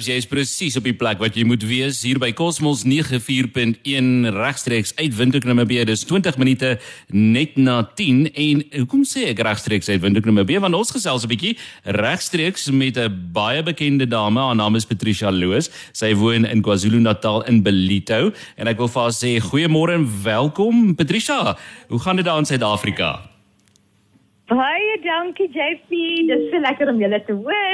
Jy is presies op die plek wat jy moet wees hier by Cosmos 94.1 regstreeks uit Windhoek Namibia. Dis 20 minute net na 10 en hoekom sê ek regstreeks uit Windhoek Namibia? Want ons gesels 'n bietjie regstreeks met 'n baie bekende dame. Haar naam is Patricia Loos. Sy woon in KwaZulu-Natal in Belito en ek wil vir haar sê goeiemôre en welkom Patricia. Hoe gaan dit daar in Suid-Afrika? Baie dankie JP. Dis so lekker om julle te hoor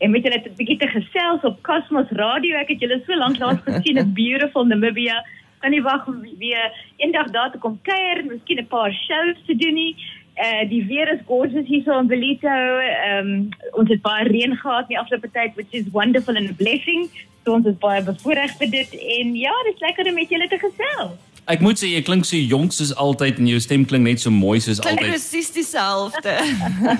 en met julle 'n bietjie te gesels op Cosmos Radio. Ek het julle so lank laas gesien in beautiful Namibia. Kan nie wag om weer eendag daar te kom kuier, miskien 'n paar shows te doen nie. Uh die weer is gorgeous hier so in Belito. Ehm um, ons het baie reën gehad die afgelope tyd, which is wonderful and a blessing. So ons is baie bevoorreg vir dit en ja, dit is lekker om met julle te gesels. Ek moet sê jy klink so jonk soos altyd en jou stem klink net so mooi soos Klink altyd. presies dieselfde.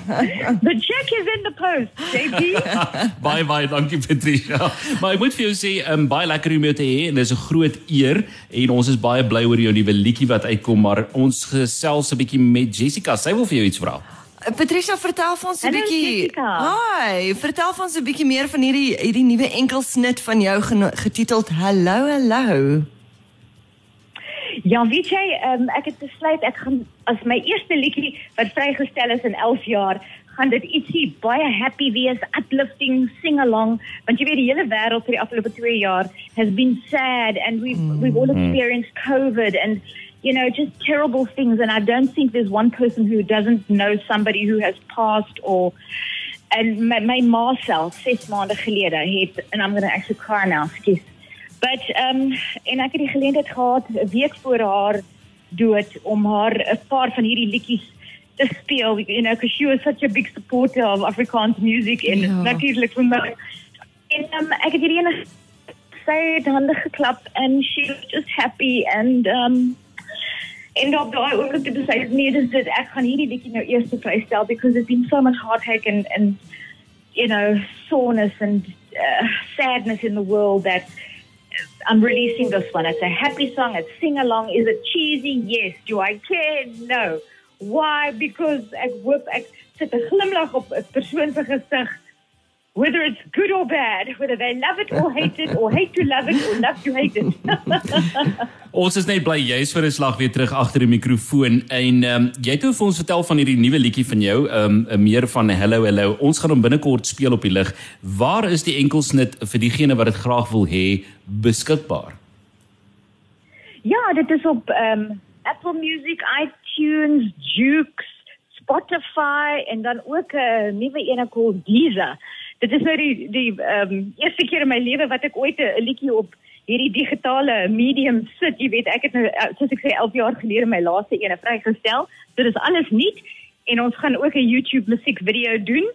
The check is in the post, JP. baie baie dankie Patricia. Maar ek moet vir jou sê, um, baie lekker om jou te hê en dis 'n groot eer en ons is baie bly oor jou nuwe liedjie wat uitkom, maar ons gesels 'n bietjie met Jessica. Sy wil vir jou iets vra. Patricia, vertel vir ons 'n Hallo, bietjie. Hi, vertel vir ons 'n bietjie meer van hierdie hierdie nuwe enkelsnit van jou getiteld Hallo Hallo. Ja, weet jy, um, ek het besluit ek gaan as my eerste liedjie wat vrygestel is in 11 jaar, gaan dit ietsie baie happy wees, uplifting, sing along, want jy weet die hele wêreld vir die afgelope 2 jaar has been sad and we've mm. we've all experienced COVID and you know just terrible things and I don't think there's one person who doesn't know somebody who has passed or and my, my ma self ses maande gelede het and I'm going to actually cry now, excuse But um en ek het die geleentheid gehad 'n week voor haar dood om haar 'n paar van hierdie liedjies te speel, you know, because she was such a big supporter of Afrikaans music en Ja. natuurlik vir my. En um, ek het hierdie ene sy het hande geklap and she was just happy and um en op daai oomblik het sy gesê nee, dis dit ek gaan hierdie liedjie nou eers vrystel because there's been so much heartache and and you know, soreness and uh, sadness in the world that I'm releasing this one. It's a happy song. It's sing along. Is it cheesy? Yes. Do I care? No. Why? Because ek hoop ek sit 'n glimlag op 'n persoon se gesig. Whether it's good or bad, whether they love it or hate it, or hate to love it or love to hate it. Ons is net bly jy's vir 'n slag weer terug agter die mikrofoon en ehm um, jy het nou vir ons vertel van hierdie nuwe liedjie van jou, ehm um, meer van Hello Hello. Ons gaan hom binnekort speel op die lig. Waar is die enkelsnit vir diegene wat dit graag wil hê beskikbaar? Ja, dit is op um, Apple Music, iTunes, Jukes, Spotify en dan ook 'n uh, nuwe ene called Deezer. Dit is nou die die um, eerste keer in my lewe wat ek ooit 'n liedjie op hierdie digitale medium sit. Jy weet, ek het nou uh, soos ek sê 11 jaar gelede my laaste ene vrygestel. Dit is alles nuut en ons gaan ook 'n YouTube musiekvideo doen.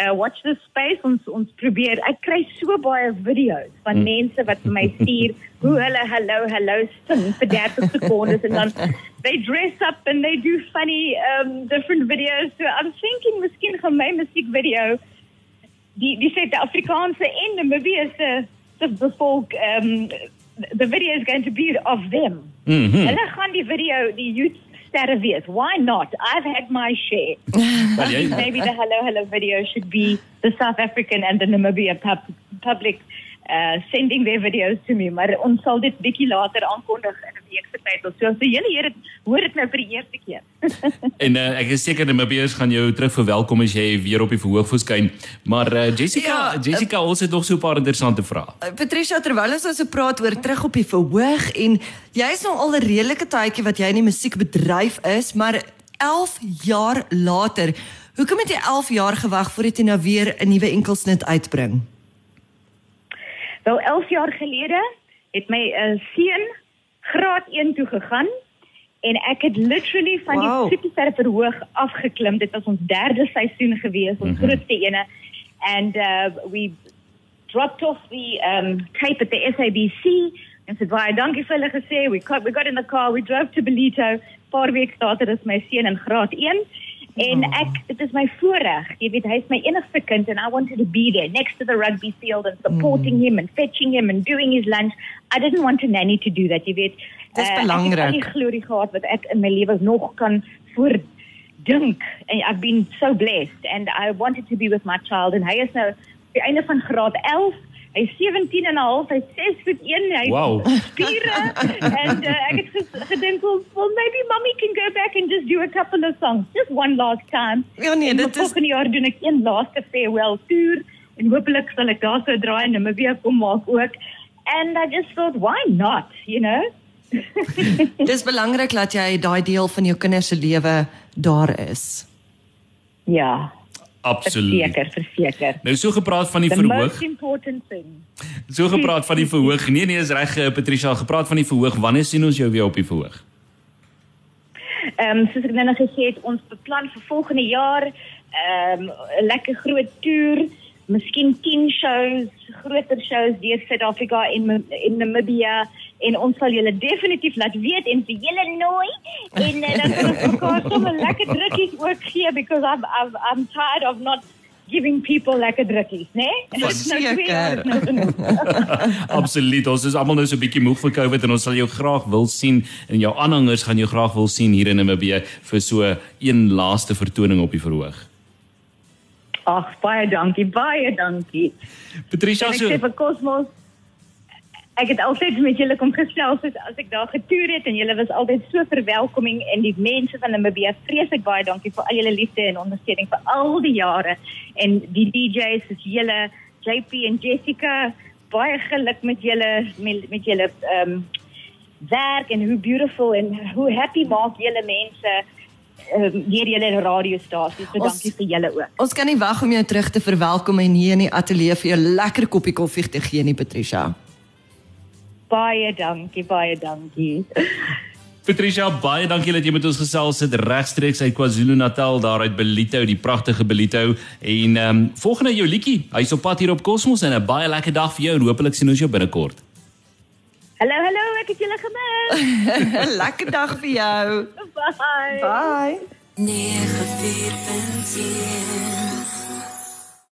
Uh watch this space ons ons probeer. Ek kry so baie video's van Hmm. mense wat vir my stuur hoe hulle hallo hallo sing vir 30 sekondes en dan they dress up and they do funny um different videos. So I'm thinking miskien gaan my musiekvideo die die Suid-Afrikaanse en Namibië se se bevolk um the video is going to be of them. Mhm. Mm Hulle gaan die video die YouTube sterre wees. Why not? I've had my share. Wel jy Maybe the hello hello video should be the South African and the Namibia pub public uh sending their videos to me. Maar ons sal dit bietjie later aankondig in 'n week tyd of so. So julle hier het hoor dit nou vir die eerste keer. En uh, ek is seker Namibiërs gaan jou terug verwelkom as jy weer op die verhoog verskyn. Maar uh, Jessica, Ja, ja, Jessica, ons het nog so 'n paar interessante vrae. Uh, Patricia, terwyl ons so praat oor terug op die verhoog en jy's nou al 'n redelike tydjie wat jy in die musiekbedryf is, maar 11 jaar later, hoekom het jy 11 jaar gewag voordat jy nou weer 'n nuwe enkelsnit uitbring? Wel 11 jaar gelede het my uh, seun graad 1 toe gegaan en ek het literally van Wow. die supersterre verhoog afgeklim. Dit was ons derde seisoen gewees, ons mm -hmm. grootste ene. And uh, we dropped off the um, tape at the SABC en sê baie dankie vir hulle gesê. We got, we got in the car, we drove to Belito. Paar weke later is my seun in graad 1 en ek dit is my voorreg. Jy weet hy's my enigste kind and I wanted to be there next to the rugby field and supporting him and fetching him and doing his lunch. I didn't want a nanny to do that, jy weet. Dis Eh, Ek belangrik. het al die glorie gehad wat ek in my lewe nog kan voor dink en I've been so blessed and I wanted to be with my child and hy is nou die einde van graad 11 Hy's 17 en 'n half, hy's 6 voet 1, hy Wow. spiere en uh, ek het gedink well, well maybe mommy can go back and just do a couple of songs, just one last time. Ja nee, En dit is volgende jaar doen ek een laaste farewell tour en hopelik sal ek daar sou draai en Namibia kom maak ook. And I just thought why not, you know? dis belangrik dat jy daai deel van jou kinders se lewe daar is. ja, Absoluut. verseker, verseker. Nou so gepraat van die The verhoog. most important thing. So gepraat van die verhoog. Nee nee, is reg eh, Patricia, gepraat van die verhoog. Wanneer sien ons jou weer op die verhoog? Ehm um, soos ek nou nog gesê het, ons beplan vir volgende jaar ehm um, 'n lekker groot toer, miskien 10 shows, groter shows deur Suid-Afrika en in Namibia en ons sal julle definitief laat weet en vir julle nooi en uh, dan kan ons mekaar sommer lekker drukkies ook gee because I'm I'm I'm tired of not giving people lekker drukkies, né? Nee? Verseker. Absoluut. Ons is almal nou so 'n bietjie moeg vir COVID en ons sal jou graag wil sien en jou aanhangers gaan jou graag wil sien hier in Namibia vir so een laaste vertoning op die verhoog. Ag, baie dankie, baie dankie. Patricia En ek so sê vir Cosmos ek het altyd met julle kom gesels as, as ek daar getoer het en julle was altyd so verwelkoming en die mense van Namibia vreeslik baie dankie vir al julle liefde en ondersteuning vir al die jare en die DJs soos julle JP en Jessica baie geluk met julle met, met julle ehm um, werk en hoe beautiful en hoe happy maak julle mense um, deur julle radiostasies so Ons- dankie vir julle ook Ons kan nie wag om jou terug te verwelkom en hier in die ateljee vir jou lekker koppie koffie te gee nie, Patricia. baie dankie baie dankie Patricia, baie dankie dat jy met ons gesels het regstreeks uit KwaZulu-Natal daar uit Belito, die pragtige Belito. En ehm um, volgende jou liedjie. Hy's op pad hier op Cosmos en 'n baie lekker dag vir jou en hopelik sien ons jou binnekort. Hallo hallo ek het julle gemis 'n Lekker dag vir jou. Bye. Bye. 9 4 en 10